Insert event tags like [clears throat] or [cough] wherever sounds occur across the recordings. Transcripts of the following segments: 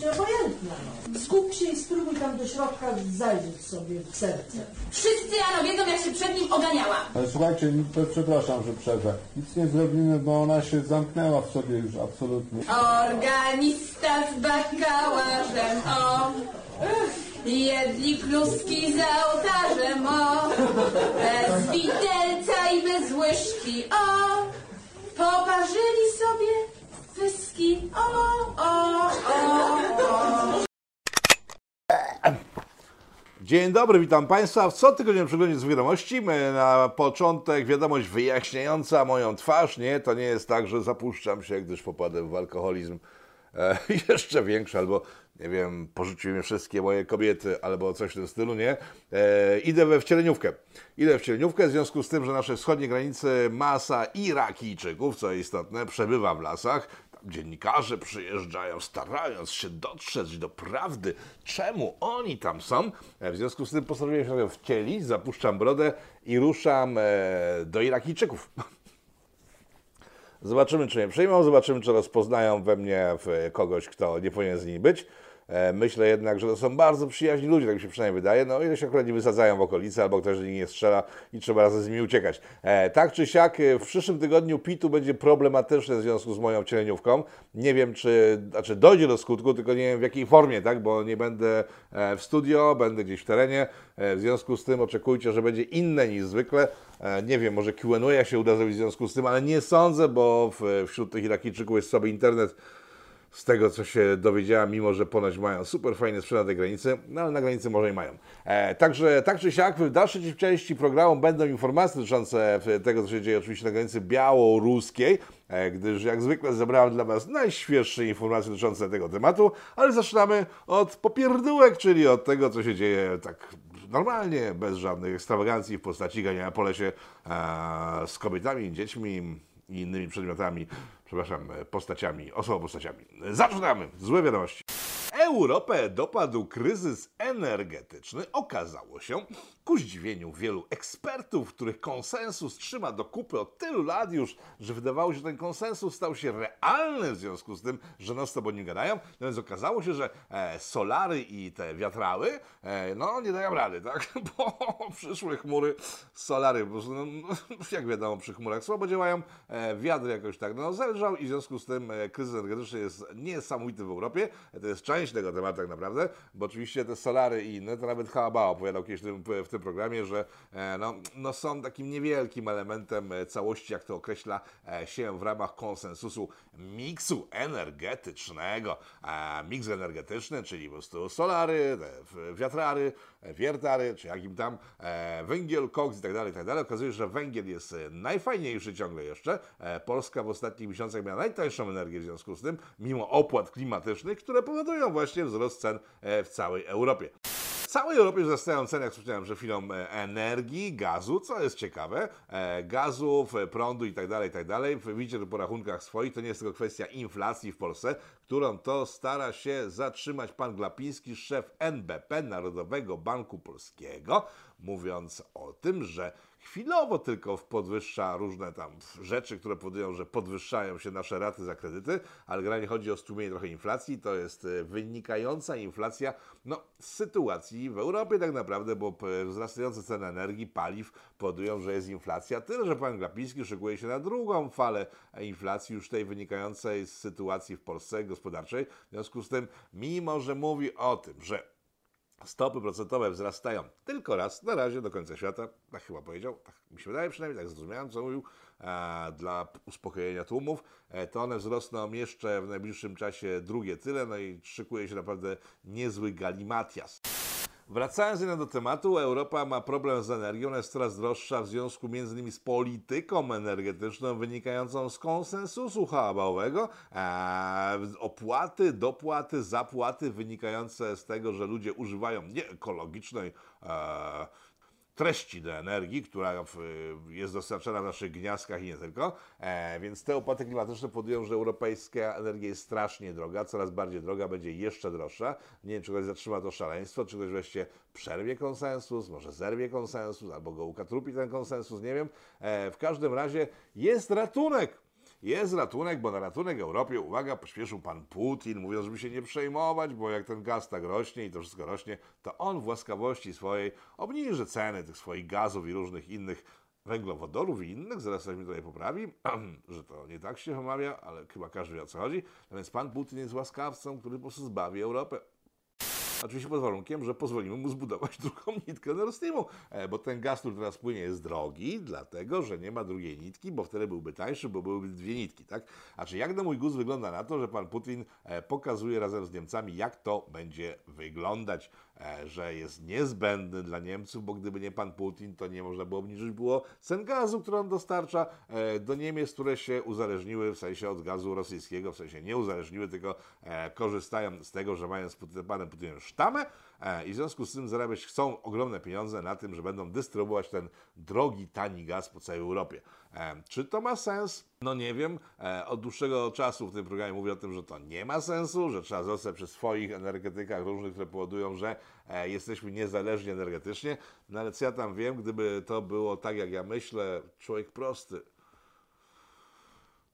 praktycznie obojętna. No. Skup się i spróbuj tam do środka zajrzeć sobie w serce. Wszyscy ano wiedzą, jak się przed nim oganiałam. Ale słuchajcie, to przepraszam, że przerwę. Nic nie zrobimy, bo ona się zamknęła w sobie już absolutnie. Organista z bakłażem, o. Jedli kluski za ołtarzem, o. Bez widelca i bez łyżki, o. Poparzyli sobie pyski, o, o, o, o. Dzień dobry, witam Państwa w cotygodniowym przeglądzie z wiadomości. Na początek wiadomość wyjaśniająca moją twarz. Nie, to nie jest tak, że zapuszczam się, gdyż popadłem w alkoholizm e, [laughs] jeszcze większy, albo nie wiem, porzuciły mnie wszystkie moje kobiety, albo coś w tym stylu, nie? E, idę we wcieleniówkę. Idę w wcieleniówkę w związku z tym, że nasze wschodnie granice masa Irakijczyków, co istotne, przebywa w lasach. Dziennikarze przyjeżdżają, starając się dotrzeć do prawdy, czemu oni tam są. E, W związku z tym postanowiłem się wcielić, zapuszczam brodę i ruszam e, do Irakijczyków. [laughs] Zobaczymy, czy mnie przyjmą, zobaczymy, czy rozpoznają we mnie kogoś, kto nie powinien z nimi być. E, Myślę jednak, że to są bardzo przyjaźni ludzie, tak mi się przynajmniej wydaje. No, ile się akurat nie wysadzają w okolicy, albo ktoś do nich nie strzela i trzeba razem z nimi uciekać. E, tak czy siak, e, w przyszłym tygodniu Pitu będzie problematyczny w związku z moją cieleniówką. Nie wiem, czy, znaczy dojdzie do skutku, tylko nie wiem w jakiej formie, tak, bo nie będę e, w studio, będę gdzieś w terenie. E, W związku z tym oczekujcie, że będzie inne niż zwykle. E, Nie wiem, może Q&A się uda zrobić w związku z tym, ale nie sądzę, bo w, wśród tych Irakijczyków jest sobie internet z tego, co się dowiedziałem, mimo że ponoć mają super fajny sprzęt na tej granicy, no ale na granicy może i mają. E, także tak czy siak, w dalszej części programu będą informacje dotyczące tego, co się dzieje oczywiście na granicy białoruskiej, e, gdyż jak zwykle zebrałem dla Was najświeższe informacje dotyczące tego tematu, ale zaczynamy od popierdółek, czyli od tego, co się dzieje tak normalnie, bez żadnych ekstrawagancji w postaci ganiania po lesie e, z kobietami, dziećmi i innymi przedmiotami, przepraszam, e, postaciami, osobopostaciami. Zaczynamy! Złe wiadomości. Europę dopadł kryzys energetyczny. Okazało się, ku zdziwieniu wielu ekspertów, których konsensus trzyma do kupy od tylu lat już, że wydawało się, że ten konsensus stał się realny w związku z tym, że non stop o nim gadają. No więc okazało się, że e, solary i te wiatrały, e, no nie dają rady, tak? [laughs] Bo przyszły chmury, solary, no, no, [laughs] jak wiadomo, przy chmurach słabo działają, e, wiatr jakoś tak no, zelżał i w związku z tym e, kryzys energetyczny jest niesamowity w Europie. To jest część tego tematu tak naprawdę, bo oczywiście te solary i inne, to nawet Haba opowiadał kiedyś w tym, w tym programie, że e, no, no są takim niewielkim elementem e, całości, jak to określa e, się w ramach konsensusu miksu energetycznego. E, Miks energetyczny, czyli po prostu solary, wiatrary, wiertary, czy jakim tam, e, węgiel, koks i tak dalej, i tak dalej. Okazuje się, że węgiel jest e, najfajniejszy ciągle jeszcze. E, Polska w ostatnich miesiącach miała najtańszą energię w związku z tym, mimo opłat klimatycznych, które powodują właśnie wzrost cen w całej Europie. W całej Europie wzrastają ceny, jak wspomniałem przed chwilą, energii, gazu, co jest ciekawe, gazów, prądu i tak dalej, tak dalej. Widzicie to po rachunkach swoich, to nie jest tylko kwestia inflacji w Polsce, którą to stara się zatrzymać pan Glapiński, szef NBP, Narodowego Banku Polskiego, mówiąc o tym, że chwilowo tylko podwyższa różne tam rzeczy, które powodują, że podwyższają się nasze raty za kredyty, ale generalnie chodzi o stłumienie trochę inflacji. To jest e, wynikająca inflacja no, z sytuacji w Europie tak naprawdę, bo wzrastające ceny energii, paliw powodują, że jest inflacja. Tyle, że pan Glapiński szykuje się na drugą falę inflacji, już tej wynikającej z sytuacji w Polsce gospodarczej. W związku z tym, mimo że mówi o tym, że Stopy procentowe wzrastają tylko raz na razie do końca świata. Tak chyba powiedział, tak mi się wydaje przynajmniej, tak zrozumiałem, co mówił, e, dla uspokojenia tłumów. E, to one wzrosną jeszcze w najbliższym czasie drugie tyle, no i szykuje się naprawdę niezły galimatias. Wracając jednak do tematu, Europa ma problem z energią, ona jest coraz droższa w związku między innymi z polityką energetyczną wynikającą z konsensusu hałabowego, e, opłaty, dopłaty, zapłaty wynikające z tego, że ludzie używają nieekologicznej e, treści do energii, która w, jest dostarczana w naszych gniazdkach i nie tylko. E, więc te opłaty klimatyczne powodują, że europejska energia jest strasznie droga, coraz bardziej droga, będzie jeszcze droższa. Nie wiem, czy ktoś zatrzyma to szaleństwo, czy ktoś wreszcie przerwie konsensus, może zerwie konsensus, albo go ukatrupi ten konsensus, nie wiem. E, w każdym razie jest ratunek. Jest ratunek, bo na ratunek Europie, uwaga, pośpieszył pan Putin, mówiąc, żeby się nie przejmować, bo jak ten gaz tak rośnie i to wszystko rośnie, to on w łaskawości swojej obniży ceny tych swoich gazów i różnych innych węglowodorów i innych, zaraz ktoś mi tutaj poprawi, [clears throat] że to nie tak się omawia, ale chyba każdy wie o co chodzi. No więc pan Putin jest łaskawcą, który po prostu zbawi Europę. Oczywiście pod warunkiem, że pozwolimy mu zbudować [laughs] drugą nitkę Nord Streamu, e, bo ten gaz, który teraz płynie, jest drogi, dlatego że nie ma drugiej nitki, bo wtedy byłby tańszy, bo byłyby dwie nitki, tak? A czy jak na mój gust wygląda na to, że pan Putin e, pokazuje razem z Niemcami, jak to będzie wyglądać, że jest niezbędny dla Niemców, bo gdyby nie pan Putin, to nie można było obniżyć było cen gazu, który on dostarcza do Niemiec, które się uzależniły w sensie od gazu rosyjskiego, w sensie nie uzależniły, tylko korzystają z tego, że mają z panem Putinem sztamę e, i w związku z tym zarabiać chcą ogromne pieniądze na tym, że będą dystrybuować ten drogi, tani gaz po całej Europie. E, czy to ma sens? No nie wiem. E, od dłuższego czasu w tym programie mówię o tym, że to nie ma sensu, że trzeba zostać przy swoich energetykach różnych, które powodują, że jesteśmy niezależni energetycznie. No ale co ja tam wiem, gdyby to było tak, jak ja myślę, człowiek prosty,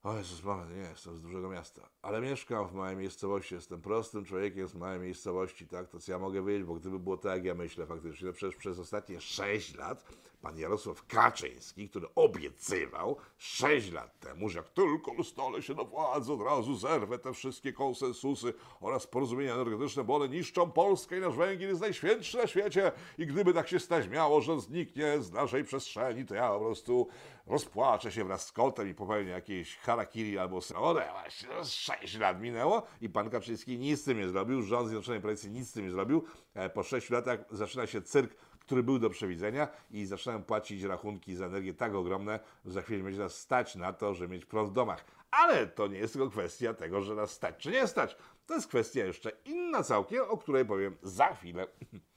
o Jezus, moment, nie jestem z dużego miasta, ale mieszkam w małej miejscowości, jestem prostym człowiekiem z małej miejscowości, tak, to co ja mogę wiedzieć, bo gdyby było tak, jak ja myślę faktycznie, to przecież przez ostatnie 6 lat pan Jarosław Kaczyński, który obiecywał 6 lat temu, że jak tylko ustale się do władzy, od razu zerwę te wszystkie konsensusy oraz porozumienia energetyczne, bo one niszczą Polskę i nasz węgiel jest najświętszy na świecie i gdyby tak się stać miało, że zniknie z naszej przestrzeni, to ja po prostu rozpłaczę się wraz z kotem i popełnię jakieś harakiri albo srodę. Właśnie 6 lat minęło i pan Kaczyński nic z tym nie zrobił, rząd Zjednoczonej Prawicy nic z tym nie zrobił. E, po 6 latach zaczyna się cyrk który był do przewidzenia i zaczynają płacić rachunki za energię tak ogromne, że za chwilę będzie nas stać na to, żeby mieć prąd w domach. Ale to nie jest tylko kwestia tego, że nas stać czy nie stać. To jest kwestia jeszcze inna całkiem, o której powiem za chwilę. [laughs]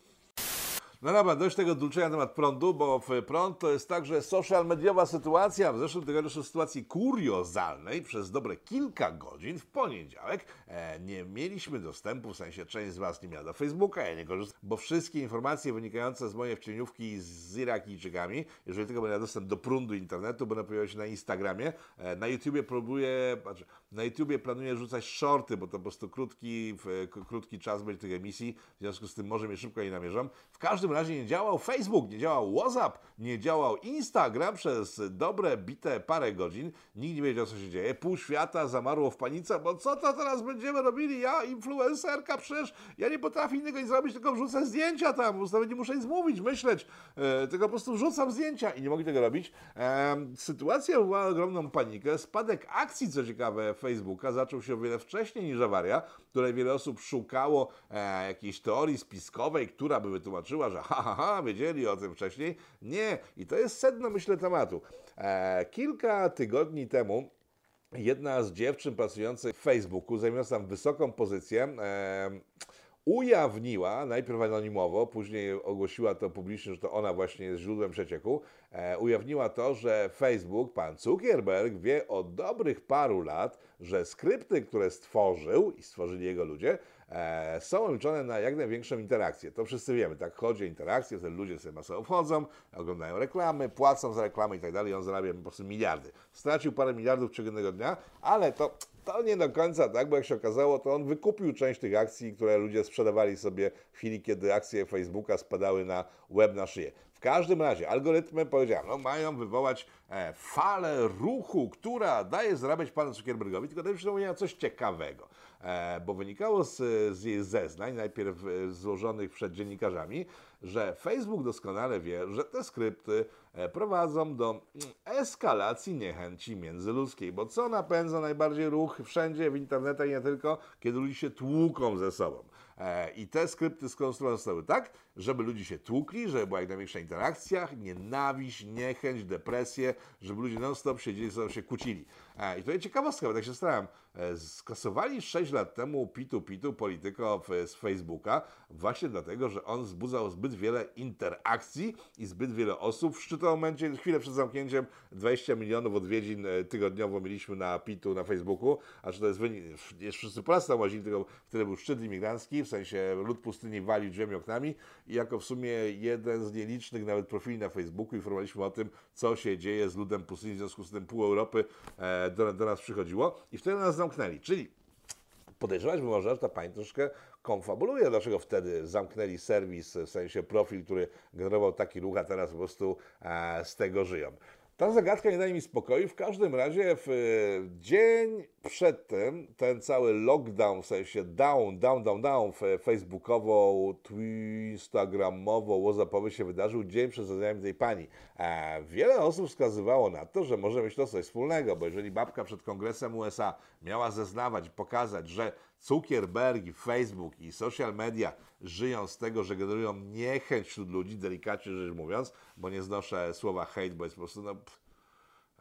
No dobra, dość tego dulczenia na temat prądu, bo prąd to jest także social mediowa sytuacja. W zeszłym tygodniu w sytuacji kuriozalnej przez dobre kilka godzin w poniedziałek e, nie mieliśmy dostępu, w sensie część z Was nie miała do Facebooka, ja nie korzystam, bo wszystkie informacje wynikające z mojej wcieniówki z Irakijczykami, jeżeli tylko będę dostęp do prądu internetu, będą pojawiać się na Instagramie. E, na YouTubie próbuję, znaczy, na YouTubie planuję rzucać shorty, bo to po prostu krótki, krótki czas będzie tych emisji, w związku z tym może mnie szybko nie namierzam. W każdym razie nie działał Facebook, nie działał WhatsApp, nie działał Instagram przez dobre, bite parę godzin. Nikt nie wiedział, co się dzieje. Pół świata zamarło w panice, bo co to teraz będziemy robili? Ja, influencerka, przecież ja nie potrafię innego nic zrobić, tylko wrzucę zdjęcia tam. Prostu nie muszę nic mówić, myśleć, e, tylko po prostu wrzucam zdjęcia i nie mogli tego robić. E, sytuacja wywołała ogromną panikę. Spadek akcji, co ciekawe, Facebooka zaczął się o wiele wcześniej niż awaria, której wiele osób szukało e, jakiejś teorii spiskowej, która by wytłumaczyła, że ha, ha, ha, wiedzieli o tym wcześniej. Nie, i to jest sedno, myślę, tematu. E, kilka tygodni temu jedna z dziewczyn pracujących w Facebooku, zajmująca tam wysoką pozycję, e, ujawniła, najpierw anonimowo, później ogłosiła to publicznie, że to ona właśnie jest źródłem przecieku, e, ujawniła to, że Facebook, pan Zuckerberg wie od dobrych paru lat, że skrypty, które stworzył i stworzyli jego ludzie, są liczone na jak największą interakcję. To wszyscy wiemy, tak chodzi o interakcję, wtedy ludzie sobie masowo wchodzą, oglądają reklamy, płacą za reklamy i tak dalej, on zarabia po prostu miliardy. Stracił parę miliardów jednego dnia, ale to to nie do końca tak, bo jak się okazało, to on wykupił część tych akcji, które ludzie sprzedawali sobie w chwili, kiedy akcje Facebooka spadały na web na szyję. W każdym razie algorytmy, powiedziałem, no, mają wywołać e, falę ruchu, która daje zarabiać panu Zuckerbergowi, tylko daje przypomnienia coś ciekawego, e, bo wynikało z, z jej zeznań, najpierw e, złożonych przed dziennikarzami, że Facebook doskonale wie, że te skrypty e, prowadzą do mm, eskalacji niechęci międzyludzkiej, bo co napędza najbardziej ruch wszędzie w internecie i nie tylko, kiedy ludzie się tłuką ze sobą. E, I te skrypty skonstruowane zostały tak, żeby ludzie się tłukli, żeby była jak największa interakcja, nienawiść, niechęć, depresję, żeby ludzie non-stop siedzieli, ze sobą się kłócili. E, I to jest ciekawostka, bo tak się starałem. E, skasowali 6 lat temu Pitu Pitu, polityko z Facebooka, właśnie dlatego, że on wzbudzał zbyt wiele interakcji i zbyt wiele osób szczytowało tym momencie, chwilę przed zamknięciem, 20 milionów odwiedzin e, tygodniowo mieliśmy na PIT-u na Facebooku, a czy to jest wynik, jest wszyscy Polacy tam łazili, tylko wtedy był szczyt imigrancki, w sensie lud pustyni walił drzwiami oknami i jako w sumie jeden z nielicznych nawet profili na Facebooku informowaliśmy o tym, co się dzieje z ludem pustyni, w związku z tym pół Europy e, do, do nas przychodziło. I wtedy nas zamknęli, czyli podejrzewać można, że ta pani troszkę konfabuluje, dlaczego wtedy zamknęli serwis, w sensie profil, który generował taki ruch, a teraz po prostu e, z tego żyją. Ta zagadka nie daje mi spokoju. W każdym razie w e, dzień przedtem ten cały lockdown, w sensie down, down, down, down facebookowo, instagramowo, whatsappowy się wydarzył dzień przed zadaniem tej pani. E, wiele osób wskazywało na to, że może mieć to coś wspólnego, bo jeżeli babka przed kongresem USA miała zeznawać pokazać, że Zuckerberg, i Facebook i social media żyją z tego, że generują niechęć wśród ludzi, delikatnie rzecz mówiąc, bo nie znoszę słowa hate, bo jest po prostu, no, pff,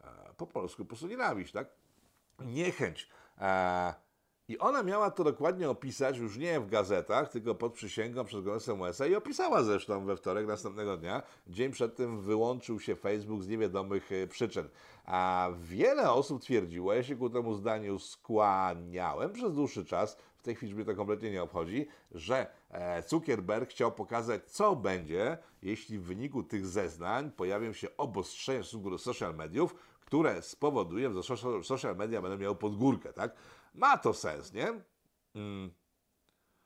e, po polsku po prostu nienawiść, tak? Niechęć. E, I ona miała to dokładnie opisać, już nie w gazetach, tylko pod przysięgą przed Kongresem USA i opisała zresztą we wtorek następnego dnia. Dzień przed tym wyłączył się Facebook z niewiadomych e, przyczyn. A wiele osób twierdziło, ja się ku temu zdaniu skłaniałem przez dłuższy czas, w tej chwili mnie to kompletnie nie obchodzi, że e, Zuckerberg chciał pokazać, co będzie, jeśli w wyniku tych zeznań pojawią się obostrzenia w stosunku do social mediów, które spowodują, że social, media będą miały podgórkę, tak? Ma to sens, nie? Mm.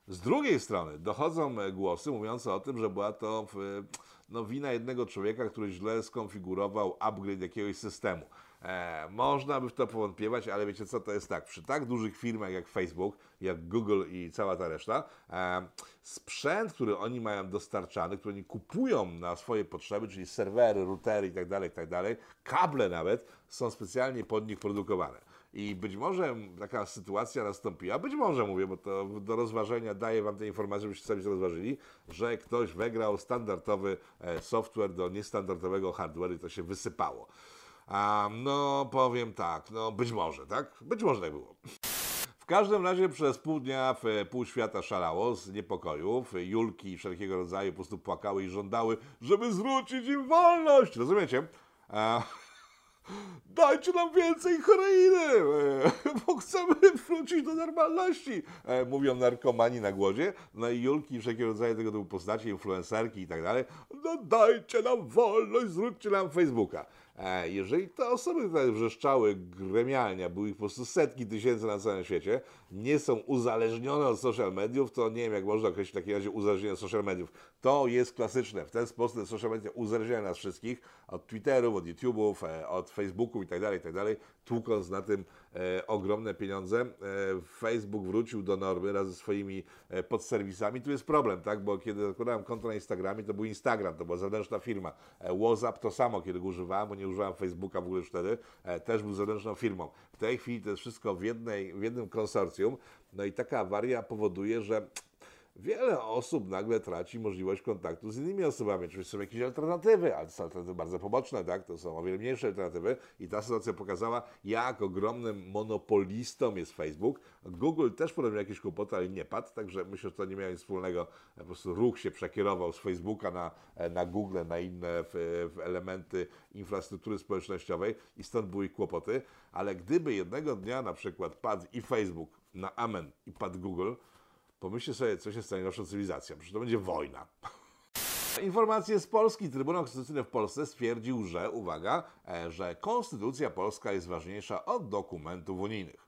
Z drugiej strony dochodzą e, głosy mówiące o tym, że była to no, wina jednego człowieka, który źle skonfigurował upgrade jakiegoś systemu. E, można by w to powątpiewać, ale wiecie co, to jest tak, przy tak dużych firmach jak Facebook, jak Google i cała ta reszta, e, sprzęt, który oni mają dostarczany, który oni kupują na swoje potrzeby, czyli serwery, routery itd., itd., kable nawet, są specjalnie pod nich produkowane. I być może taka sytuacja nastąpiła, być może mówię, bo to do rozważenia daję Wam te informacje, żebyście sobie rozważyli, że ktoś wygrał standardowy e, software do niestandardowego hardware i to się wysypało. A, no, powiem tak, no być może, tak? Być może tak było. W każdym razie przez pół dnia w pół świata szalało z niepokojów. Julki wszelkiego rodzaju po prostu płakały i żądały, żeby zwrócić im wolność. Rozumiecie? Dajcie nam więcej heroiny, e, bo chcemy wrócić do normalności, e, mówią narkomani na głodzie. No i Julki wszelkiego rodzaju tego typu postacie, influencerki i tak dalej. No dajcie nam wolność, zróbcie nam Facebooka. E, Jeżeli te osoby tutaj wrzeszczały gremialnie, były ich po prostu setki tysięcy na całym świecie, nie są uzależnione od social mediów, to nie wiem, jak można określić w takim razie uzależnienie od social mediów. To jest klasyczne. W ten sposób te social media uzależniają nas wszystkich od Twitterów, od YouTube'ów, e, od Facebooków i tak dalej, i tak tłukąc na tym e, ogromne pieniądze. E, Facebook wrócił do normy razem ze swoimi e, podserwisami. Tu jest problem, tak, bo kiedy zakładałem konto na Instagramie, to był Instagram, to była zewnętrzna firma. E, WhatsApp to samo, kiedy go używałem, bo nie używałem Facebooka w ogóle już wtedy, e, też był zewnętrzną firmą. W tej chwili to jest wszystko w, jednej, w jednym konsorcjum, no i taka awaria powoduje, że wiele osób nagle traci możliwość kontaktu z innymi osobami. Oczywiście są jakieś alternatywy, ale to są alternatywy bardzo poboczne, tak? to są o wiele mniejsze alternatywy i ta sytuacja pokazała, jak ogromnym monopolistą jest Facebook. Google też podobnie jakieś kłopoty, ale nie padł, także myślę, że to nie miało nic wspólnego. Po prostu ruch się przekierował z Facebooka na, na Google, na inne w, w elementy infrastruktury społecznościowej i stąd były kłopoty, ale gdyby jednego dnia na przykład padł i Facebook na amen i padł Google, Pomyślcie sobie, co się stanie naszą cywilizacją. Przecież to będzie wojna. [laughs] Informacje z Polski. Trybunał Konstytucyjny w Polsce stwierdził, że, uwaga, e, że konstytucja polska jest ważniejsza od dokumentów unijnych.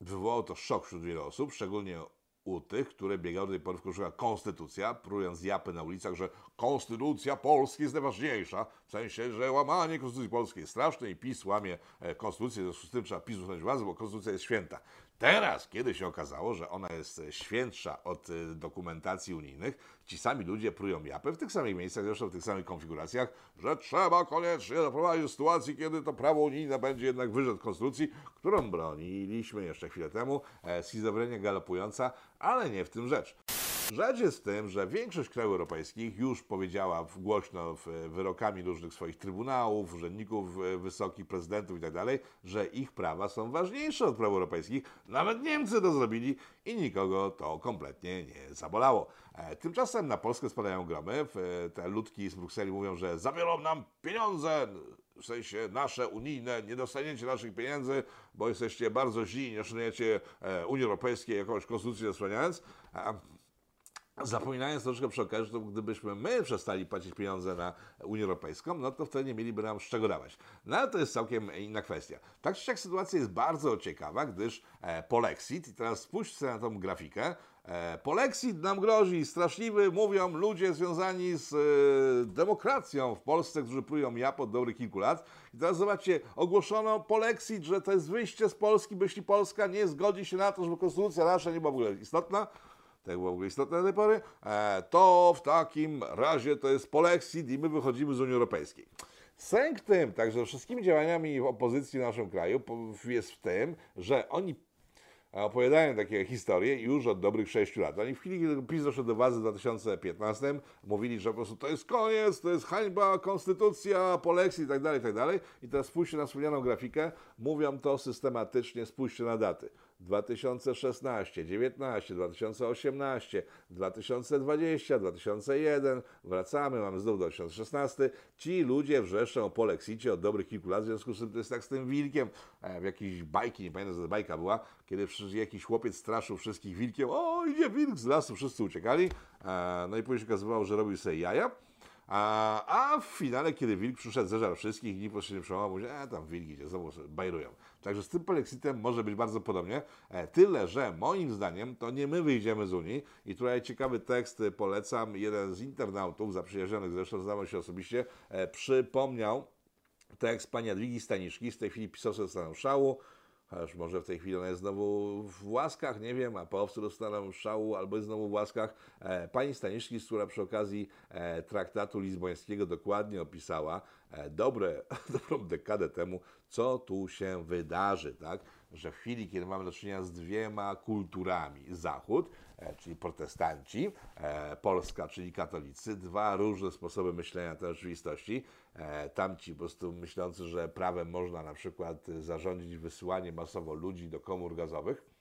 Wywołało to szok wśród wielu osób, szczególnie u tych, które biegały do tej pory w koszulach konstytucja, próbując japy na ulicach, że konstytucja Polski jest najważniejsza, w sensie, że łamanie konstytucji polskiej jest straszne i PiS łamie e, konstytucję, w związku z tym trzeba PiS uznać władzę, bo konstytucja jest święta. Teraz, kiedy się okazało, że ona jest świętsza od e, dokumentacji unijnych, ci sami ludzie prują japę w tych samych miejscach, zresztą w tych samych konfiguracjach, że trzeba koniecznie doprowadzić do sytuacji, kiedy to prawo unijne będzie jednak wyżej od konstytucji, którą broniliśmy jeszcze chwilę temu. E, schizofrenia galopująca, ale nie w tym rzecz. Rzecz jest tym, że większość krajów europejskich już powiedziała głośno w, wyrokami różnych swoich trybunałów, urzędników e, wysokich, prezydentów i tak że ich prawa są ważniejsze od praw europejskich. Nawet Niemcy to zrobili i nikogo to kompletnie nie zabolało. E, Tymczasem na Polskę spadają gromy. E, Te ludki z Brukseli mówią, że zabiorą nam pieniądze, w sensie nasze unijne, nie dostaniecie naszych pieniędzy, bo jesteście bardzo źli, nie szanujecie e, Unii Europejskiej, jakąś konstytucję zasłaniając. Zapominając troszkę przy okazji, że to gdybyśmy my przestali płacić pieniądze na Unię Europejską, no to wtedy nie mieliby nam z czego dawać. No ale to jest całkiem inna kwestia. Tak czy siak sytuacja jest bardzo ciekawa, gdyż e, Polexit, i teraz spójrzcie na tą grafikę, e, Polexit nam grozi, straszliwy, mówią ludzie związani z e, demokracją w Polsce, którzy plują jap od dobrych kilku lat. I teraz zobaczcie, ogłoszono Polexit, że to jest wyjście z Polski, bo jeśli Polska nie zgodzi się na to, żeby konstytucja nasza nie była w ogóle istotna, tak było w ogóle istotne do tej pory, e, to w takim razie to jest polexit i my wychodzimy z Unii Europejskiej. Sęk tym, także wszystkimi działaniami opozycji w naszym kraju jest w tym, że oni opowiadają takie historie już od dobrych 6 lat. Oni w chwili, kiedy PiS doszedł do władzy w 2015, mówili, że po prostu to jest koniec, to jest hańba, konstytucja, polexit i tak dalej, i tak. I teraz spójrzcie na wspomnianą grafikę, mówią to systematycznie, spójrzcie na daty. 2016, 19, 2018, 2020, 2001, wracamy, mamy znów 2016. Ci ludzie wrzeszczą o polexicie od dobrych kilku lat, w związku z tym to jest tak z tym wilkiem, e, w jakiejś bajki, nie pamiętam, co to bajka była, kiedy jakiś chłopiec straszył wszystkich wilkiem, o idzie wilk z lasu, wszyscy uciekali, e, no i później się okazywało, że robił sobie jaja. A, a w finale, kiedy wilk przyszedł, zeżarł wszystkich nikt się nie przełamał, mówi, e, tam wilki idzie, znowu bajrują. Także z tym polexitem może być bardzo podobnie, e, tyle, że moim zdaniem to nie my wyjdziemy z Unii. I tutaj ciekawy tekst e, polecam, jeden z internautów, zaprzyjaźnionych zresztą, znamy się osobiście, e, przypomniał tekst pani Jadwigi Staniszki, z tej chwili pisowcy dostaną szału, chociaż może w tej chwili ona jest znowu w łaskach, nie wiem, a połowcy dostaną szału albo jest znowu w łaskach. E, pani Staniszki, która przy okazji e, traktatu lizbońskiego dokładnie opisała e, dobre, [laughs] dobrą dekadę temu, co tu się wydarzy, tak? Że w chwili, kiedy mamy do czynienia z dwiema kulturami, Zachód, czyli protestanci, e, Polska, czyli katolicy, dwa różne sposoby myślenia tej rzeczywistości. E, tamci po prostu myślący, że prawem można na przykład e, zarządzić wysyłanie masowo ludzi do komór gazowych.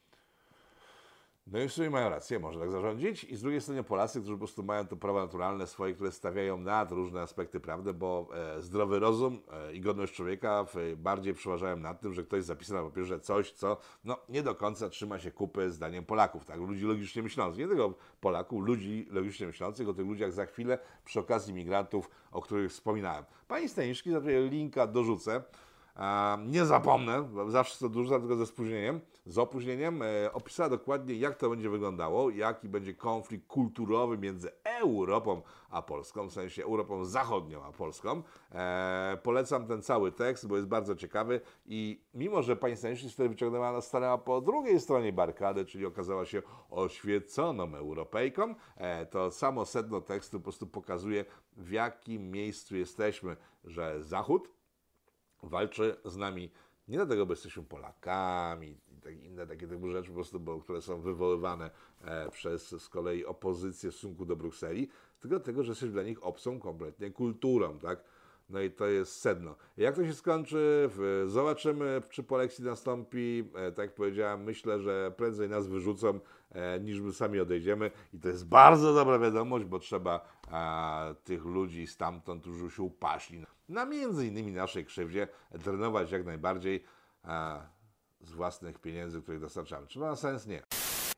No i w sumie mają rację, można tak zarządzić. I z drugiej strony Polacy, którzy po prostu mają to prawa naturalne swoje, które stawiają nad różne aspekty prawdy, bo e, zdrowy rozum e, i godność człowieka w, bardziej przeważają nad tym, że ktoś zapisał na papierze coś, co no, nie do końca trzyma się kupy zdaniem Polaków, tak? Ludzi logicznie myślących. Nie tylko Polaków, ludzi logicznie myślących, o tych ludziach za chwilę przy okazji migrantów, o których wspominałem. Pani Staniszki, za linka dorzucę. A, nie zapomnę, zawsze to dużo, tylko ze spóźnieniem, z opóźnieniem, e, opisała dokładnie, jak to będzie wyglądało, jaki będzie konflikt kulturowy między Europą a Polską, w sensie Europą Zachodnią a Polską. E, polecam ten cały tekst, bo jest bardzo ciekawy i mimo, że pani Staniszewska wtedy wyciągnęła nas stanęła po drugiej stronie barykady, czyli okazała się oświeconą Europejką, e, to samo sedno tekstu po prostu pokazuje, w jakim miejscu jesteśmy, że Zachód walczy z nami nie dlatego, bo jesteśmy Polakami i tak inne takie typu rzeczy, po prostu, bo, które są wywoływane e, przez z kolei opozycję w stosunku do Brukseli, tylko dlatego, że jesteśmy dla nich obcą kompletnie kulturą, tak? No i to jest sedno. Jak to się skończy? Zobaczymy, czy Polexit nastąpi. E, tak jak powiedziałem, myślę, że prędzej nas wyrzucą, e, niż my sami odejdziemy. I to jest bardzo dobra wiadomość, bo trzeba e, tych ludzi stamtąd, którzy się upaśli, na między innymi naszej krzywdzie, trenować jak najbardziej e, z własnych pieniędzy, których dostarczamy. Czy ma sens? Nie.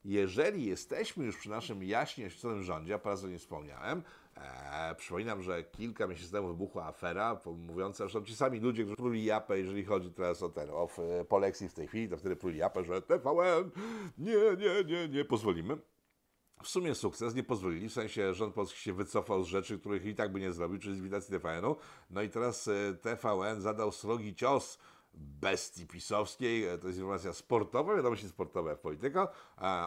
Jeżeli jesteśmy już przy naszym jaśnie rządzie, a po o nim wspomniałem, e, przypominam, że kilka miesięcy temu wybuchła afera mówiąca, że ci sami ludzie, którzy pruli japę, jeżeli chodzi teraz o ten, o Polexit w tej chwili, to wtedy pruli japę, że TVN, nie, nie, nie, nie pozwolimy. W sumie sukces, nie pozwolili, w sensie rząd polski się wycofał z rzeczy, których i tak by nie zrobił, czyli z likwidacji TVN-u. No i teraz e, TVN zadał srogi cios bestii pisowskiej, e, to jest informacja sportowa, wiadomości sportowe w Polityko.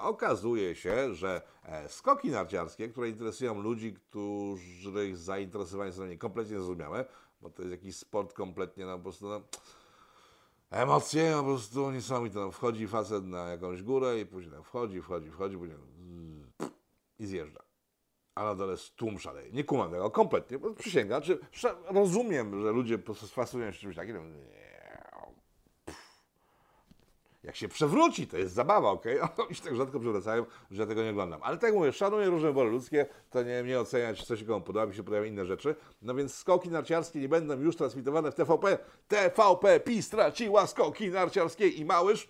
Okazuje się, że e, skoki narciarskie, które interesują ludzi, których zainteresowanie są nimi kompletnie zrozumiałe, bo to jest jakiś sport kompletnie, no po prostu, no, Emocje no, po prostu niesamowite. No, wchodzi facet na jakąś górę i później tak wchodzi, wchodzi, wchodzi, później i i zjeżdża. A na dole jest tłum szaleje. Nie kumam tego, kompletnie, bo przysięgam. Czy, sze- rozumiem, że ludzie po prostu fascynują się czymś takim. no, Nie. Jak się przewróci, to jest zabawa? Okay? [laughs] Oni się tak rzadko przewracają, że ja tego nie oglądam. Ale tak mówię, szanuję różne wybory ludzkie, to nie, nie oceniać, coś się komu podoba, mi się podobają inne rzeczy. No więc skoki narciarskie nie będą już transmitowane w TVP. TVP PiS straciła skoki narciarskie i Małysz,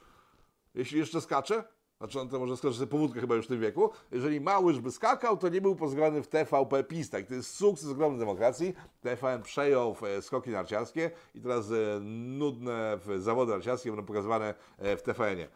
jeśli jeszcze skacze, znaczy on to może skoczyć sobie powódkę chyba już w tym wieku, jeżeli Małysz by skakał, to nie był pozgrany w TVP PiS. Tak, to jest sukces ogromny demokracji. TVN przejął e, skoki narciarskie i teraz e, nudne zawody narciarskie będą pokazywane e, w TVN-ie.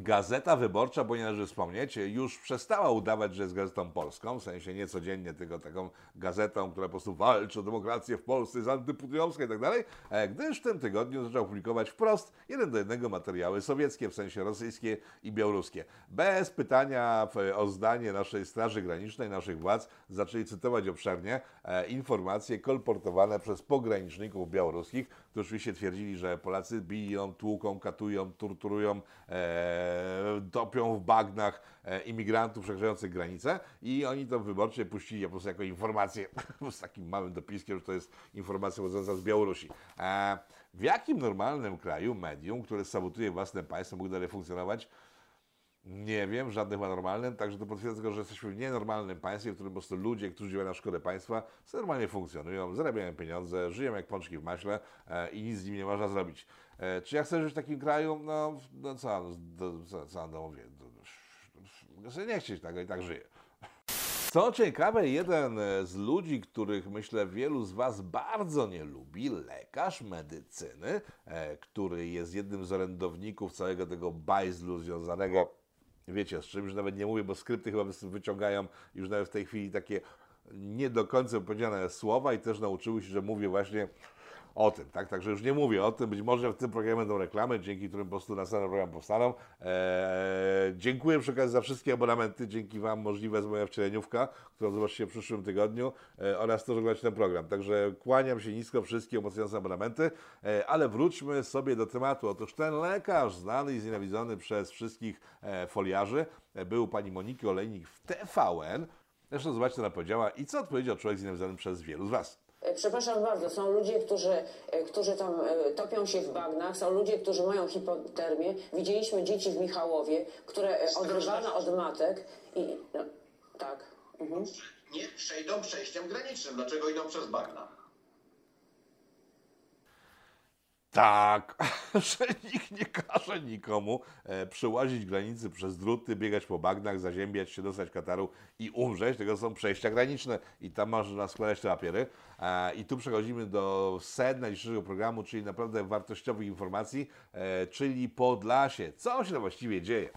Gazeta Wyborcza, bo nie należy wspomnieć, już przestała udawać, że jest gazetą polską, w sensie nie codziennie, tylko taką gazetą, która po prostu walczy o demokrację w Polsce, jest antyputinowska i tak dalej, e, gdyż w tym tygodniu zaczął publikować wprost jeden do jednego materiały sowieckie, w sensie rosyjskie i białoruskie. Bez pytania o zdanie naszej Straży Granicznej, naszych władz, zaczęli cytować obszernie e, informacje kolportowane przez pograniczników białoruskich, którzy oczywiście twierdzili, że Polacy biją, tłuką, katują, torturują, e, topią w bagnach e, imigrantów przekraczających granicę i oni to wyborcze puścili po prostu jako informację [laughs] z takim małym dopiskiem, że to jest informacja pochodząca z Białorusi. E, w jakim normalnym kraju medium, które sabotuje własne państwo, mógł dalej funkcjonować? Nie wiem, żadnym chyba normalnym, także to potwierdza tylko, że jesteśmy w nienormalnym państwie, w którym po prostu ludzie, którzy działają na szkodę państwa, normalnie funkcjonują, zarabiają pieniądze, żyją jak pączki w maśle e, i nic z nimi nie można zrobić. E, czy ja chcę żyć w takim kraju? No, no co, do, co, co no mówię, do, nie chcieć tego i tak żyję. Co ciekawe, jeden e, z ludzi, których myślę wielu z Was bardzo nie lubi, lekarz medycyny, e, który jest jednym z orędowników całego tego bajzlu związanego, wiecie z czym, już nawet nie mówię, bo skrypty chyba wyciągają już nawet w tej chwili takie nie do końca powiedziane słowa i też nauczyły się, że mówię właśnie o tym, tak? Także już nie mówię o tym, być może w tym programie będą reklamy, dzięki którym po prostu następny program powstaną. Eee, dziękuję przy okazji za wszystkie abonamenty, dzięki Wam możliwe jest moja wcieleniówka, którą zobaczycie w przyszłym tygodniu e, oraz to, że oglądacie ten program. Także kłaniam się nisko wszystkie umacniające abonamenty, e, ale wróćmy sobie do tematu. Otóż ten lekarz, znany i znienawidzony przez wszystkich e, foliarzy, był pani Moniki Olejnik w TVN. Zresztą zobaczcie, co ona powiedziała i co odpowiedział człowiek znienawidzony przez wielu z Was. E, Przepraszam bardzo, są ludzie, którzy, e, którzy tam e, topią się w bagnach, są ludzie, którzy mają hipotermię. Widzieliśmy dzieci w Michałowie, które odrywano od matek i... No, tak. Mhm. nie przejdą przejściem granicznym. Dlaczego idą przez bagna? Tak, [laughs] że nikt nie każe nikomu e, przełazić granicy przez druty, biegać po bagnach, zaziębiać się, dostać kataru i umrzeć. Tego są przejścia graniczne i tam można składać te papiery. E, I tu przechodzimy do sedna dzisiejszego programu, czyli naprawdę wartościowych informacji, e, czyli Podlasie. Co się tam właściwie dzieje?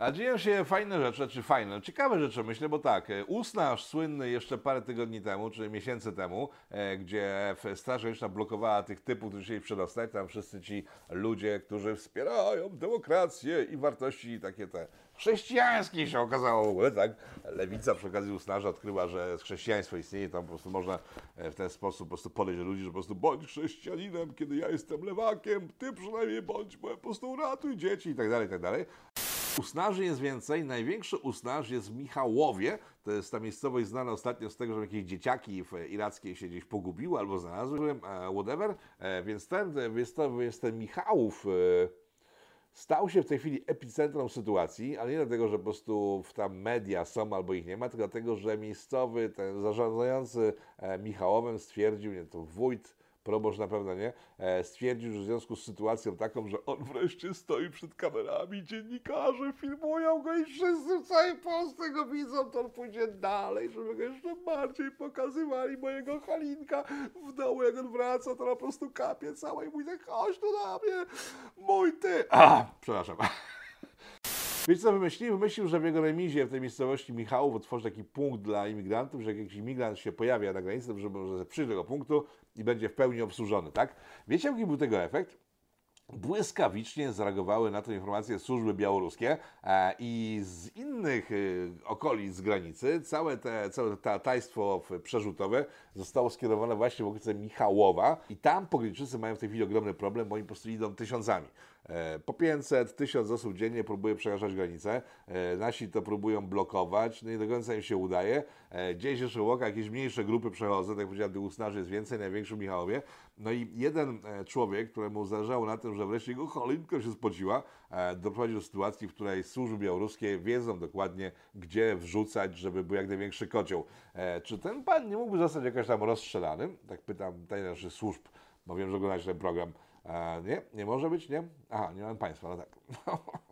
A dzieją się fajne rzeczy, czy fajne, ciekawe rzeczy myślę, bo tak, e, Usnaż słynny jeszcze parę tygodni temu, czy miesięcy temu, e, gdzie Straż Graniczna blokowała tych typów, którzy chcieli przedostać, tam wszyscy ci ludzie, którzy wspierają demokrację i wartości takie te chrześcijańskie się okazało w ogóle, tak? Lewica przy okazji Usnaża odkryła, że chrześcijaństwo istnieje, tam po prostu można e, w ten sposób po prostu podejść do ludzi, że po prostu bądź chrześcijaninem, kiedy ja jestem lewakiem, ty przynajmniej bądź, bo po prostu ratuj dzieci i tak dalej, i tak dalej. Usnaży jest więcej. Największy usnaż jest w Michałowie. To jest ta miejscowość znana ostatnio z tego, że jakieś dzieciaki w irackiej się gdzieś pogubiły albo znalazły, e, whatever. E, Więc ten, jest, to, jest ten Michałów e, stał się w tej chwili epicentrum sytuacji, ale nie dlatego, że po prostu w tam media są albo ich nie ma, tylko dlatego, że miejscowy, ten zarządzający Michałowem stwierdził, nie to wójt, proboszcz na pewno nie, e, stwierdził, że w związku z sytuacją taką, że on wreszcie stoi przed kamerami, dziennikarze filmują go i wszyscy w całej Polsce go widzą, to on pójdzie dalej, żeby go jeszcze bardziej pokazywali mojego Halinka w domu, jak on wraca, to na prostu kapie cała i mówi tak, chodź tu na mnie, mój ty. A, przepraszam. [laughs] Wiecie co wymyślił? Wymyślił, że w jego remizie w tej miejscowości Michałów otworzy taki punkt dla imigrantów, że jak jakiś imigrant się pojawia na granicy, to może przyjść do tego punktu i będzie w pełni obsłużony, tak? Wiecie jaki był tego efekt? Błyskawicznie zareagowały na tę informację służby białoruskie e, i z innych y, okolic granicy całe, te, całe to tajstwo przerzutowe zostało skierowane właśnie w okolice Michałowa i tam pograniczycy mają w tej chwili ogromny problem, bo oni po prostu idą tysiącami. E, Po 500, 1000 osób dziennie próbuje przekraczać granicę. E, Nasi to próbują blokować, no i do końca im się udaje. E, Gdzieś jeszcze łoka jakieś mniejsze grupy przechodzą, tak jak powiedziałem, tych usnaży jest więcej, największy Michałowie. No i jeden człowiek, któremu zależało na tym, że wreszcie jego cholinka się spociła, doprowadził do sytuacji, w której służby białoruskie wiedzą dokładnie, gdzie wrzucać, żeby był jak największy kocioł. Czy ten pan nie mógłby zostać jakoś tam rozstrzelany? Tak pytam tajemniczych służb, bo wiem, że oglądacie ten program. E, nie? Nie może być, nie? Aha, nie mam państwa, no tak. [laughs]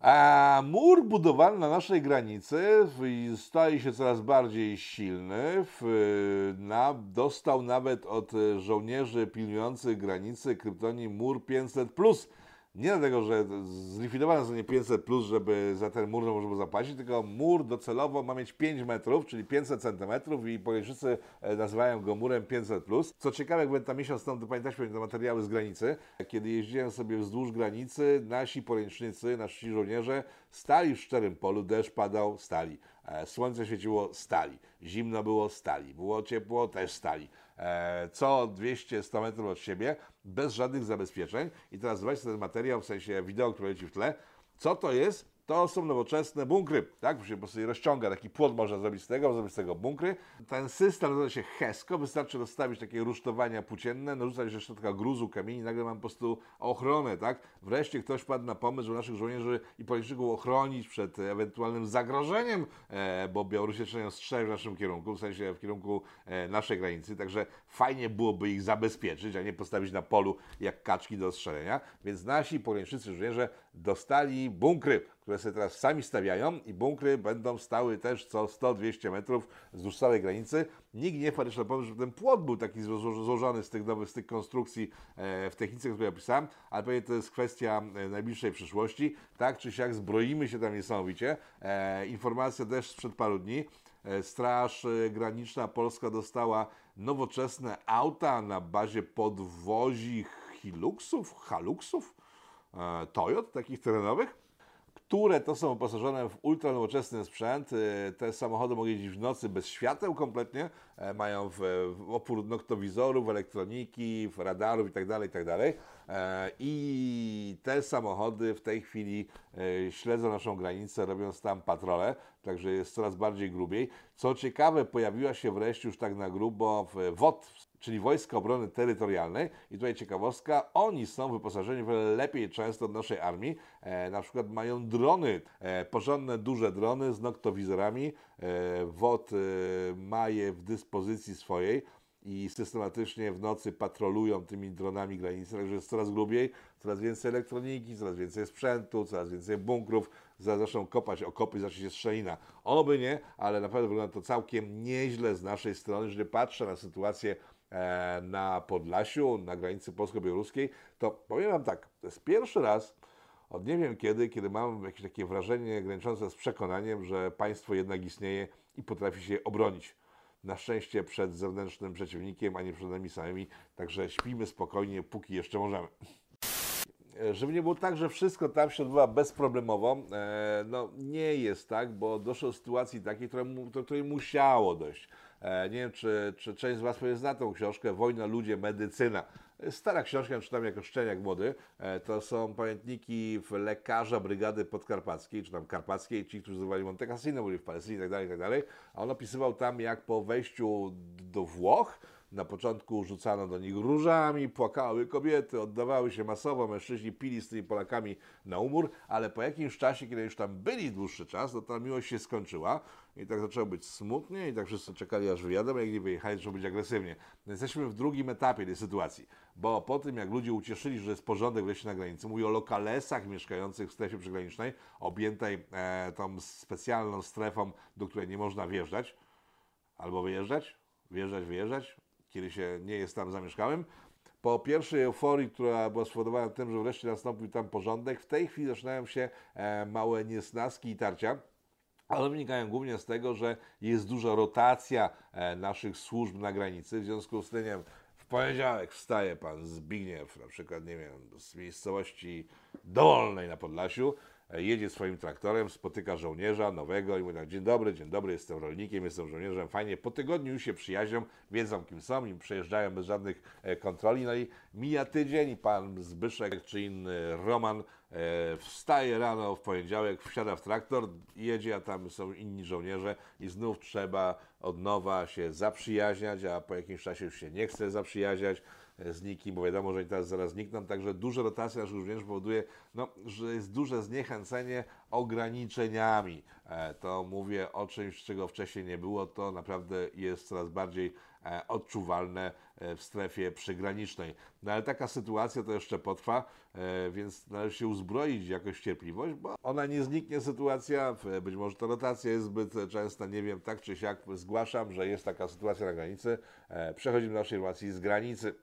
A mur budowany na naszej granicy staje się coraz bardziej silny. Na, dostał nawet od żołnierzy pilnujących granicy kryptonim mur 500. Nie dlatego, że zlikwidowano zostanie 500, żeby za ten mur można było zapłacić, tylko mur docelowo ma mieć 5 metrów, czyli 500 centymetrów i Policzycy e, nazywają go murem 500. Co ciekawe, jak byłem tam miesiąc to pamiętacie te materiały z granicy. Kiedy jeździłem sobie wzdłuż granicy, nasi poręcznicy, nasi żołnierze stali w szczerym polu, deszcz padał, stali. E, Słońce świeciło, stali. Zimno było, stali. Było ciepło, też stali. E, Co 200-100 metrów od siebie, bez żadnych zabezpieczeń. I teraz zobaczcie ten materiał, w sensie wideo, które leci w tle. Co to jest? To są nowoczesne bunkry, tak? Się po prostu rozciąga, taki płot można zrobić z tego, zrobić z tego bunkry. Ten system nazywa się HESCO, wystarczy rozstawić takie rusztowania płócienne, narzucać jeszcze taka gruzu, kamieni, nagle mam po prostu ochronę, tak? Wreszcie ktoś padł na pomysł, żeby naszych żołnierzy i policzników ochronić przed ewentualnym zagrożeniem, e, bo Białorusie zaczynają strzelać w naszym kierunku, w sensie w kierunku e, naszej granicy, także fajnie byłoby ich zabezpieczyć, a nie postawić na polu jak kaczki do strzelenia, więc nasi poręcznicy żołnierze dostali bunkry, które sobie teraz sami stawiają i bunkry będą stały też co 100-200 metrów wzdłuż całej granicy. Nikt nie wpadł na pomysł, żeby ten płot był taki zło- złożony z tych nowych, z tych konstrukcji e, w technice, które opisałem, ale pewnie to jest kwestia e, najbliższej przyszłości. Tak czy siak zbroimy się tam niesamowicie. E, informacja też sprzed paru dni. Straż Graniczna Polska dostała nowoczesne auta na bazie podwozi Hiluxów, Haluxów, Toyot, takich terenowych, które to są wyposażone w ultranowoczesny sprzęt. E, Te samochody mogą jeździć w nocy bez świateł kompletnie, e, mają w, w opór noktowizorów, elektroniki, radarów itd., itd. E, I te samochody w tej chwili e, śledzą naszą granicę, robiąc tam patrole, także jest coraz bardziej grubiej. Co ciekawe, pojawiła się wreszcie już tak na grubo w WOT, czyli Wojska Obrony Terytorialnej. I tutaj ciekawostka, oni są wyposażeni wiele lepiej często od naszej armii. E, na przykład mają drony, porządne, duże drony z noktowizorami. WOT ma je w dyspozycji swojej i systematycznie w nocy patrolują tymi dronami granicy, także jest coraz grubiej, coraz więcej elektroniki, coraz więcej sprzętu, coraz więcej bunkrów, zaczną kopać okopy, zacznie się strzelina. Oby nie, ale naprawdę wygląda to całkiem nieźle z naszej strony, jeżeli patrzę na sytuację e, na Podlasiu, na granicy polsko-białoruskiej, to powiem Wam tak, to jest pierwszy raz od nie wiem kiedy, kiedy mam jakieś takie wrażenie graniczące z przekonaniem, że państwo jednak istnieje i potrafi się obronić. Na szczęście przed zewnętrznym przeciwnikiem, a nie przed nami samymi, także śpimy spokojnie, póki jeszcze możemy. Żeby nie było tak, że wszystko tam się odbywa bezproblemowo, e, no nie jest tak, bo doszło do sytuacji takiej, która do której musiało dojść. E, Nie wiem, czy, czy część z Was pewnie zna tą książkę Wojna, ludzie, medycyna. Stara książka, ja czytam jako szczeniak młody. E, To są pamiętniki lekarza Brygady Podkarpackiej, czy tam Karpackiej, ci, którzy zdawali Monte Cassino, byli w Palestynie itd., itd. A on opisywał tam, jak po wejściu do Włoch, na początku rzucano do nich różami, płakały kobiety, oddawały się masowo, mężczyźni pili z tymi Polakami na umór, ale po jakimś czasie, kiedy już tam byli dłuższy czas, to ta miłość się skończyła i tak zaczęło być smutnie i tak wszyscy czekali aż wyjadą, jak nie wyjechali, zaczęło być agresywnie. Więc jesteśmy w drugim etapie tej sytuacji, bo po tym jak ludzie ucieszyli, że jest porządek wreszcie na granicy, mówię o lokalesach mieszkających w strefie przygranicznej, objętej e, tą specjalną strefą, do której nie można wjeżdżać, albo wyjeżdżać, wjeżdżać, wyjeżdżać, kiedy się nie jest tam zamieszkałym. Po pierwszej euforii, która była spowodowana tym, że wreszcie nastąpił tam porządek, w tej chwili zaczynają się e, małe niesnaski i tarcia. Ale wynikają głównie z tego, że jest duża rotacja e, naszych służb na granicy. W związku z tym, nie wiem, w poniedziałek wstaje pan Zbigniew, na przykład, nie wiem, z miejscowości Dowolnej na Podlasiu, jedzie swoim traktorem, spotyka żołnierza nowego i mówi tak, dzień dobry, dzień dobry, jestem rolnikiem, jestem żołnierzem, fajnie. Po tygodniu już się przyjaźnią, wiedzą kim są i przejeżdżają bez żadnych e, kontroli. No i mija tydzień i pan Zbyszek czy inny Roman e, wstaje rano w poniedziałek, wsiada w traktor, jedzie, a tam są inni żołnierze i znów trzeba od nowa się zaprzyjaźniać, a po jakimś czasie już się nie chce zaprzyjaźniać z nikim, bo wiadomo, że oni teraz zaraz znikną, także duża rotacja naszych żołnierzy powoduje, no, że jest duże zniechęcenie ograniczeniami. E, To mówię o czymś, czego wcześniej nie było, to naprawdę jest coraz bardziej odczuwalne e, w strefie przygranicznej. No ale taka sytuacja to jeszcze potrwa, e, więc należy się uzbroić jakoś cierpliwość, bo ona nie zniknie sytuacja, być może ta rotacja jest zbyt częsta, nie wiem, tak czy siak zgłaszam, że jest taka sytuacja na granicy. E, Przechodzimy do naszej informacji z granicy.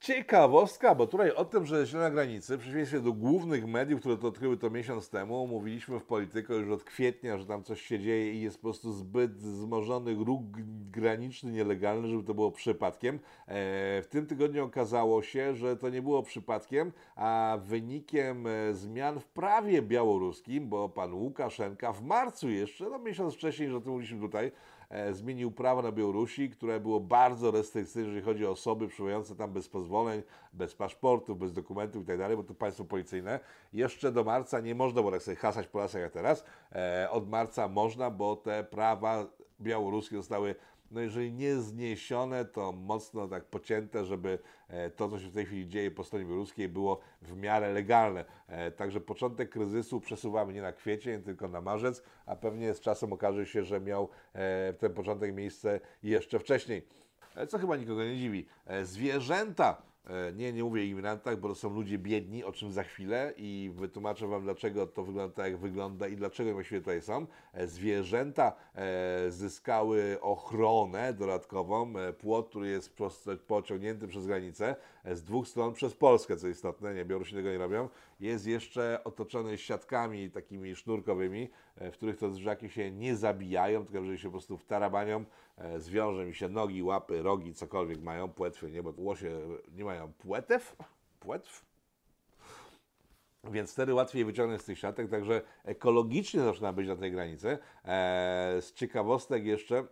Ciekawostka, bo tutaj o tym, że źle na granicy, w przeciwieństwie do głównych mediów, które to odkryły to miesiąc temu, mówiliśmy w Polityko już od kwietnia, że tam coś się dzieje i jest po prostu zbyt wzmożony ruch graniczny, nielegalny, żeby to było przypadkiem. E, w tym tygodniu okazało się, że to nie było przypadkiem, a wynikiem e, zmian w prawie białoruskim, bo pan Łukaszenka w marcu jeszcze, no miesiąc wcześniej, że o tym mówiliśmy tutaj, zmienił prawo na Białorusi, które było bardzo restrykcyjne, jeżeli chodzi o osoby przybywające tam bez pozwoleń, bez paszportów, bez dokumentów itd., bo to państwo policyjne. Jeszcze do marca nie można było tak sobie hasać po lasach jak teraz. E, Od marca można, bo te prawa białoruskie zostały no jeżeli nie zniesione, to mocno tak pocięte, żeby e, to, co się w tej chwili dzieje po stronie białoruskiej, było w miarę legalne. E, Także początek kryzysu przesuwamy nie na kwiecień, tylko na marzec, a pewnie z czasem okaże się, że miał e, ten początek miejsce jeszcze wcześniej. Co chyba nikogo nie dziwi. Zwierzęta Nie, nie mówię o imigrantach, bo to są ludzie biedni, o czym za chwilę i wytłumaczę Wam, dlaczego to wygląda tak, jak wygląda i dlaczego właściwie tutaj są. E, Zwierzęta e, zyskały ochronę dodatkową, e, płot, który jest pociągnięty przez granicę e, z dwóch stron przez Polskę, co istotne, nie, Białorusini tego nie robią, jest jeszcze otoczony siatkami takimi sznurkowymi, e, w których to zwierzaki się nie zabijają, tylko że się po prostu wtarabanią, e, zwiążą mi się nogi, łapy, rogi, cokolwiek mają, płetwy, nie, bo łosie nie mają płetew, płetw, więc wtedy łatwiej wyciągnąć z tych siatek, także ekologicznie zaczyna być na tej granicy. E, z ciekawostek jeszcze,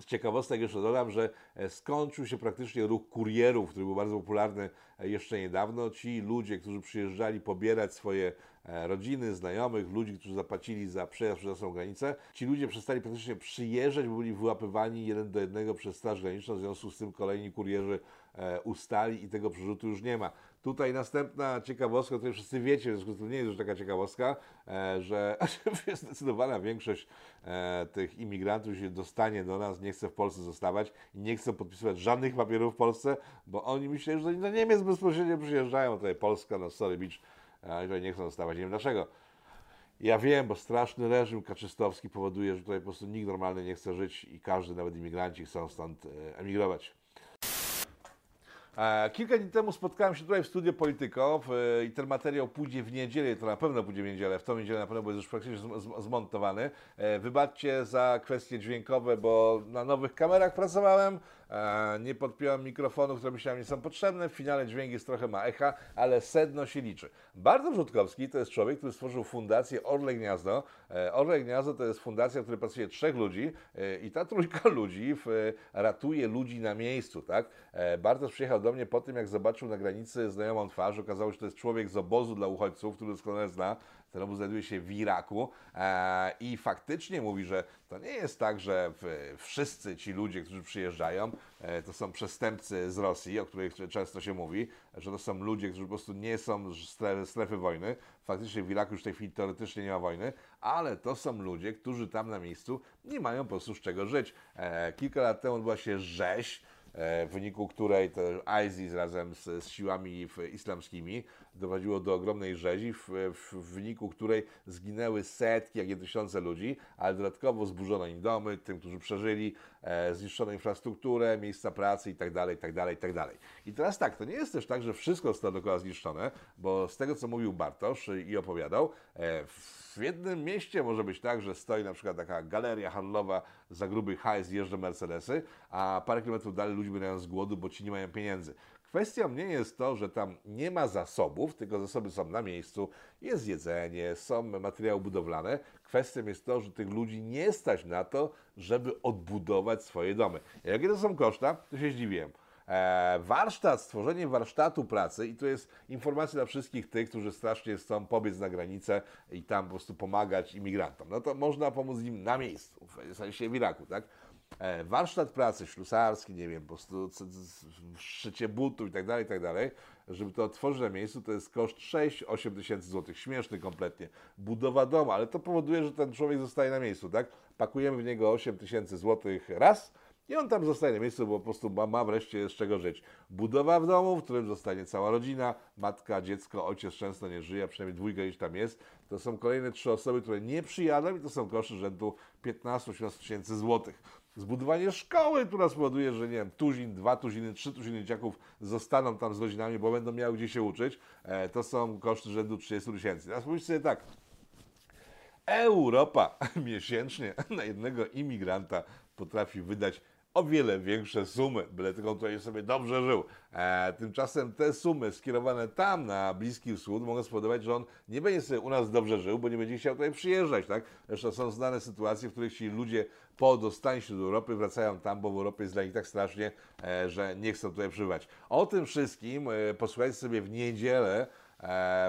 z ciekawostek jeszcze dodam, że e, skończył się praktycznie ruch kurierów, który był bardzo popularny e, jeszcze niedawno. Ci ludzie, którzy przyjeżdżali pobierać swoje rodziny, znajomych, ludzi, którzy zapłacili za przejazd przez naszą granicę, ci ludzie przestali praktycznie przyjeżdżać, bo byli wyłapywani jeden do jednego przez Straż Graniczną, w związku z tym kolejni kurierzy e, ustali i tego przerzutu już nie ma. Tutaj następna ciekawostka, o której wszyscy wiecie, w związku z tym nie jest już taka ciekawostka, e, że [laughs] zdecydowana większość e, tych imigrantów się dostanie do nas, nie chce w Polsce zostawać i nie chce podpisywać żadnych papierów w Polsce, bo oni myśleli, że do Niemiec bezpośrednio przyjeżdżają, tutaj Polska, no sorry beach, tutaj nie chcą zostawać, nie wiem dlaczego. Ja wiem, bo straszny reżim kaczystowski powoduje, że tutaj po prostu nikt normalny nie chce żyć i każdy, nawet imigranci chcą stąd e, emigrować. E, Kilka dni temu spotkałem się tutaj w studiu Polityko w- i ten materiał pójdzie w niedzielę, to na pewno pójdzie w niedzielę, w tą niedzielę na pewno, bo jest już praktycznie zm- zm- zmontowany. E, Wybaczcie za kwestie dźwiękowe, bo na nowych kamerach pracowałem, e, nie podpiąłem mikrofonów, które myślałem nie są potrzebne, w finale dźwięk jest trochę ma echa, ale sedno się liczy. Bartosz Rzutkowski to jest człowiek, który stworzył fundację Orle Gniazdo. E, Orle Gniazdo to jest fundacja, w której pracuje trzech ludzi e, i ta trójka [laughs] ludzi ratuje ludzi na miejscu, tak? E, Bartosz przyjechał do mnie po tym, jak zobaczył na granicy znajomą twarz. Okazało się, że to jest człowiek z obozu dla uchodźców, który doskonale zna. Ten obóz znajduje się w Iraku e, i faktycznie mówi, że to nie jest tak, że wszyscy ci ludzie, którzy przyjeżdżają, e, to są przestępcy z Rosji, o których często się mówi, że to są ludzie, którzy po prostu nie są z strefy, wojny. Faktycznie w Iraku już w tej chwili teoretycznie nie ma wojny, ale to są ludzie, którzy tam na miejscu nie mają po prostu z czego żyć. E, kilka lat temu odbyła się rzeź, w wyniku której to ISIS razem z, z siłami islamskimi doprowadziło do ogromnej rzezi, w, w, wyniku której zginęły setki, jak nie tysiące ludzi, ale dodatkowo zburzono im domy, tym, którzy przeżyli, e, zniszczono infrastrukturę, miejsca pracy itd., itd., itd. I teraz tak, to nie jest też tak, że wszystko zostało dookoła zniszczone, bo z tego, co mówił Bartosz i opowiadał, e, w jednym mieście może być tak, że stoi na przykład taka galeria handlowa za gruby hajs, jeżdżą Mercedesy, a parę kilometrów dalej ludzie umierają z głodu, bo ci nie mają pieniędzy. Kwestią nie jest to, że tam nie ma zasobów, tylko zasoby są na miejscu, jest jedzenie, są materiały budowlane. Kwestią jest to, że tych ludzi nie stać na to, żeby odbudować swoje domy. Jakie to są koszta, to się zdziwiłem. E, warsztat, stworzenie warsztatu pracy i to jest informacja dla wszystkich tych, którzy strasznie chcą pobiec na granicę i tam po prostu pomagać imigrantom. No to można pomóc im na miejscu, w sensie w Iraku, tak? E, warsztat pracy ślusarski, nie wiem, po prostu szycie butów i tak dalej, i tak dalej, żeby to otworzyć na miejscu, to jest koszt 6-8 tysięcy złotych. Śmieszny kompletnie. Budowa domu, ale to powoduje, że ten człowiek zostaje na miejscu, tak? Pakujemy w niego 8 tysięcy złotych raz, i on tam zostaje na miejscu, bo po prostu ma, ma wreszcie z czego żyć. Budowa w domu, w którym zostanie cała rodzina, matka, dziecko, ojciec często nie żyje, przynajmniej dwójka gdzieś tam jest. To są kolejne trzy osoby, które nie przyjadą i to są koszty rzędu 15-18 tysięcy złotych. Zbudowanie szkoły, która spowoduje, że nie wiem, tuzin, dwa tuziny, trzy tuziny dzieciaków zostaną tam z rodzinami, bo będą miały gdzie się uczyć, e, to są koszty rzędu 30 tysięcy. Teraz pomyślcie sobie tak, Europa [laughs] miesięcznie na jednego imigranta potrafi wydać o wiele większe sumy, byle tylko on tutaj sobie dobrze żył. E, tymczasem te sumy skierowane tam na Bliski Wschód mogą spowodować, że on nie będzie sobie u nas dobrze żył, bo nie będzie chciał tutaj przyjeżdżać. Tak? Zresztą są znane sytuacje, w których ci ludzie po dostaniu do Europy wracają tam, bo w Europie jest dla nich tak strasznie, e, że nie chcą tutaj przybywać. O tym wszystkim e, posłuchajcie sobie w niedzielę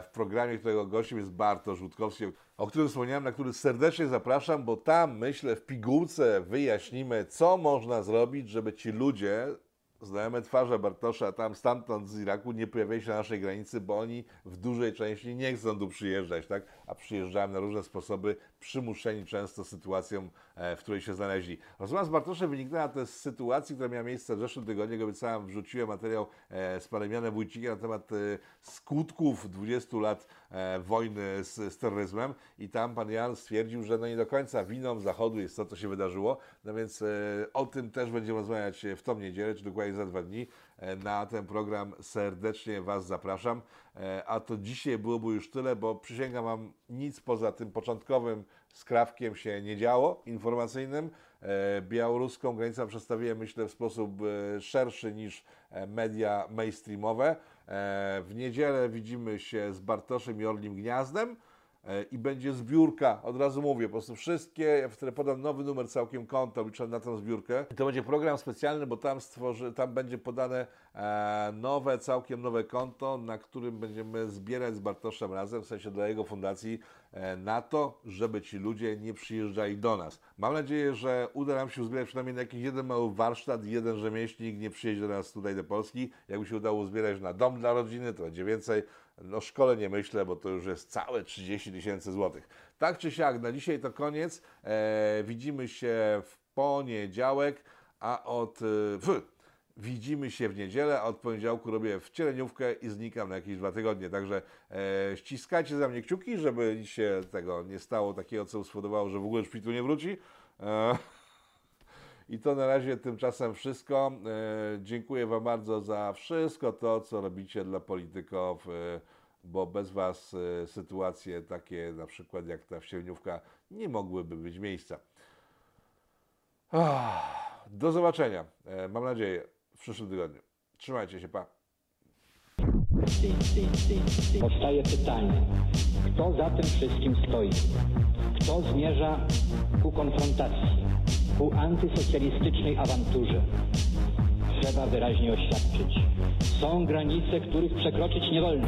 w programie, którego gościem jest Bartosz Rutkowski, o którym wspomniałem, na który serdecznie zapraszam, bo tam, myślę, w pigułce wyjaśnimy, co można zrobić, żeby ci ludzie, znajome twarze Bartosza tam stamtąd z Iraku, nie pojawiali się na naszej granicy, bo oni w dużej części nie chcą tu przyjeżdżać, tak? A przyjeżdżają na różne sposoby, przymuszeni często sytuacją, e, w której się znaleźli. Rozmowa z Bartoszem wyniknęła też z sytuacji, która miała miejsce w zeszłym tygodniu, jak obiecałem, wrzuciłem materiał e, z panem Janem Wójcikiem na temat e, skutków 20 lat e, wojny z, z terroryzmem i tam pan Jan stwierdził, że no nie do końca winą Zachodu jest to, co się wydarzyło, no więc e, o tym też będziemy rozmawiać w tą niedzielę, czy dokładnie za dwa dni. E, Na ten program serdecznie Was zapraszam, E, a to dzisiaj byłoby już tyle, bo przysięgam Wam, nic poza tym początkowym skrawkiem się nie działo informacyjnym. E, Białoruską granicę przedstawiłem, myślę, w sposób e, szerszy niż e, media mainstreamowe. W niedzielę widzimy się z Bartoszem i Orlim Gniazdem i będzie zbiórka, od razu mówię, po prostu wszystkie, które podam nowy numer całkiem konta, liczę na tą zbiórkę. I to będzie program specjalny, bo tam stworzy, tam będzie podane nowe, całkiem nowe konto, na którym będziemy zbierać z Bartoszem razem, w sensie dla jego fundacji, na to, żeby ci ludzie nie przyjeżdżali do nas. Mam nadzieję, że uda nam się uzbierać przynajmniej na jakiś jeden mały warsztat, jeden rzemieślnik nie przyjedzie do nas tutaj do Polski. Jakby się udało uzbierać na dom dla rodziny, to będzie więcej. No szkole nie myślę, bo to już jest całe 30 tysięcy złotych. Tak czy siak, na dzisiaj to koniec. E, widzimy się w poniedziałek, a od... E, pf, Widzimy się w niedzielę, a od poniedziałku robię wcieleniówkę i znikam na jakieś dwa tygodnie. Także e, ściskajcie za mnie kciuki, żeby się tego nie stało takiego, co spowodowało, że w ogóle szpital nie wróci. E, [laughs] I to na razie tymczasem wszystko. E, dziękuję Wam bardzo za wszystko to, co robicie dla polityków, e, bo bez Was e, sytuacje takie na przykład jak ta wcieleniówka nie mogłyby być miejsca. Ah, Do zobaczenia. E, Mam nadzieję w przyszłym tygodniu. Trzymajcie się, pa. Powstaje pytanie, kto za tym wszystkim stoi? Kto zmierza ku konfrontacji, ku antysocjalistycznej awanturze? Trzeba wyraźnie oświadczyć. Są granice, których przekroczyć nie wolno.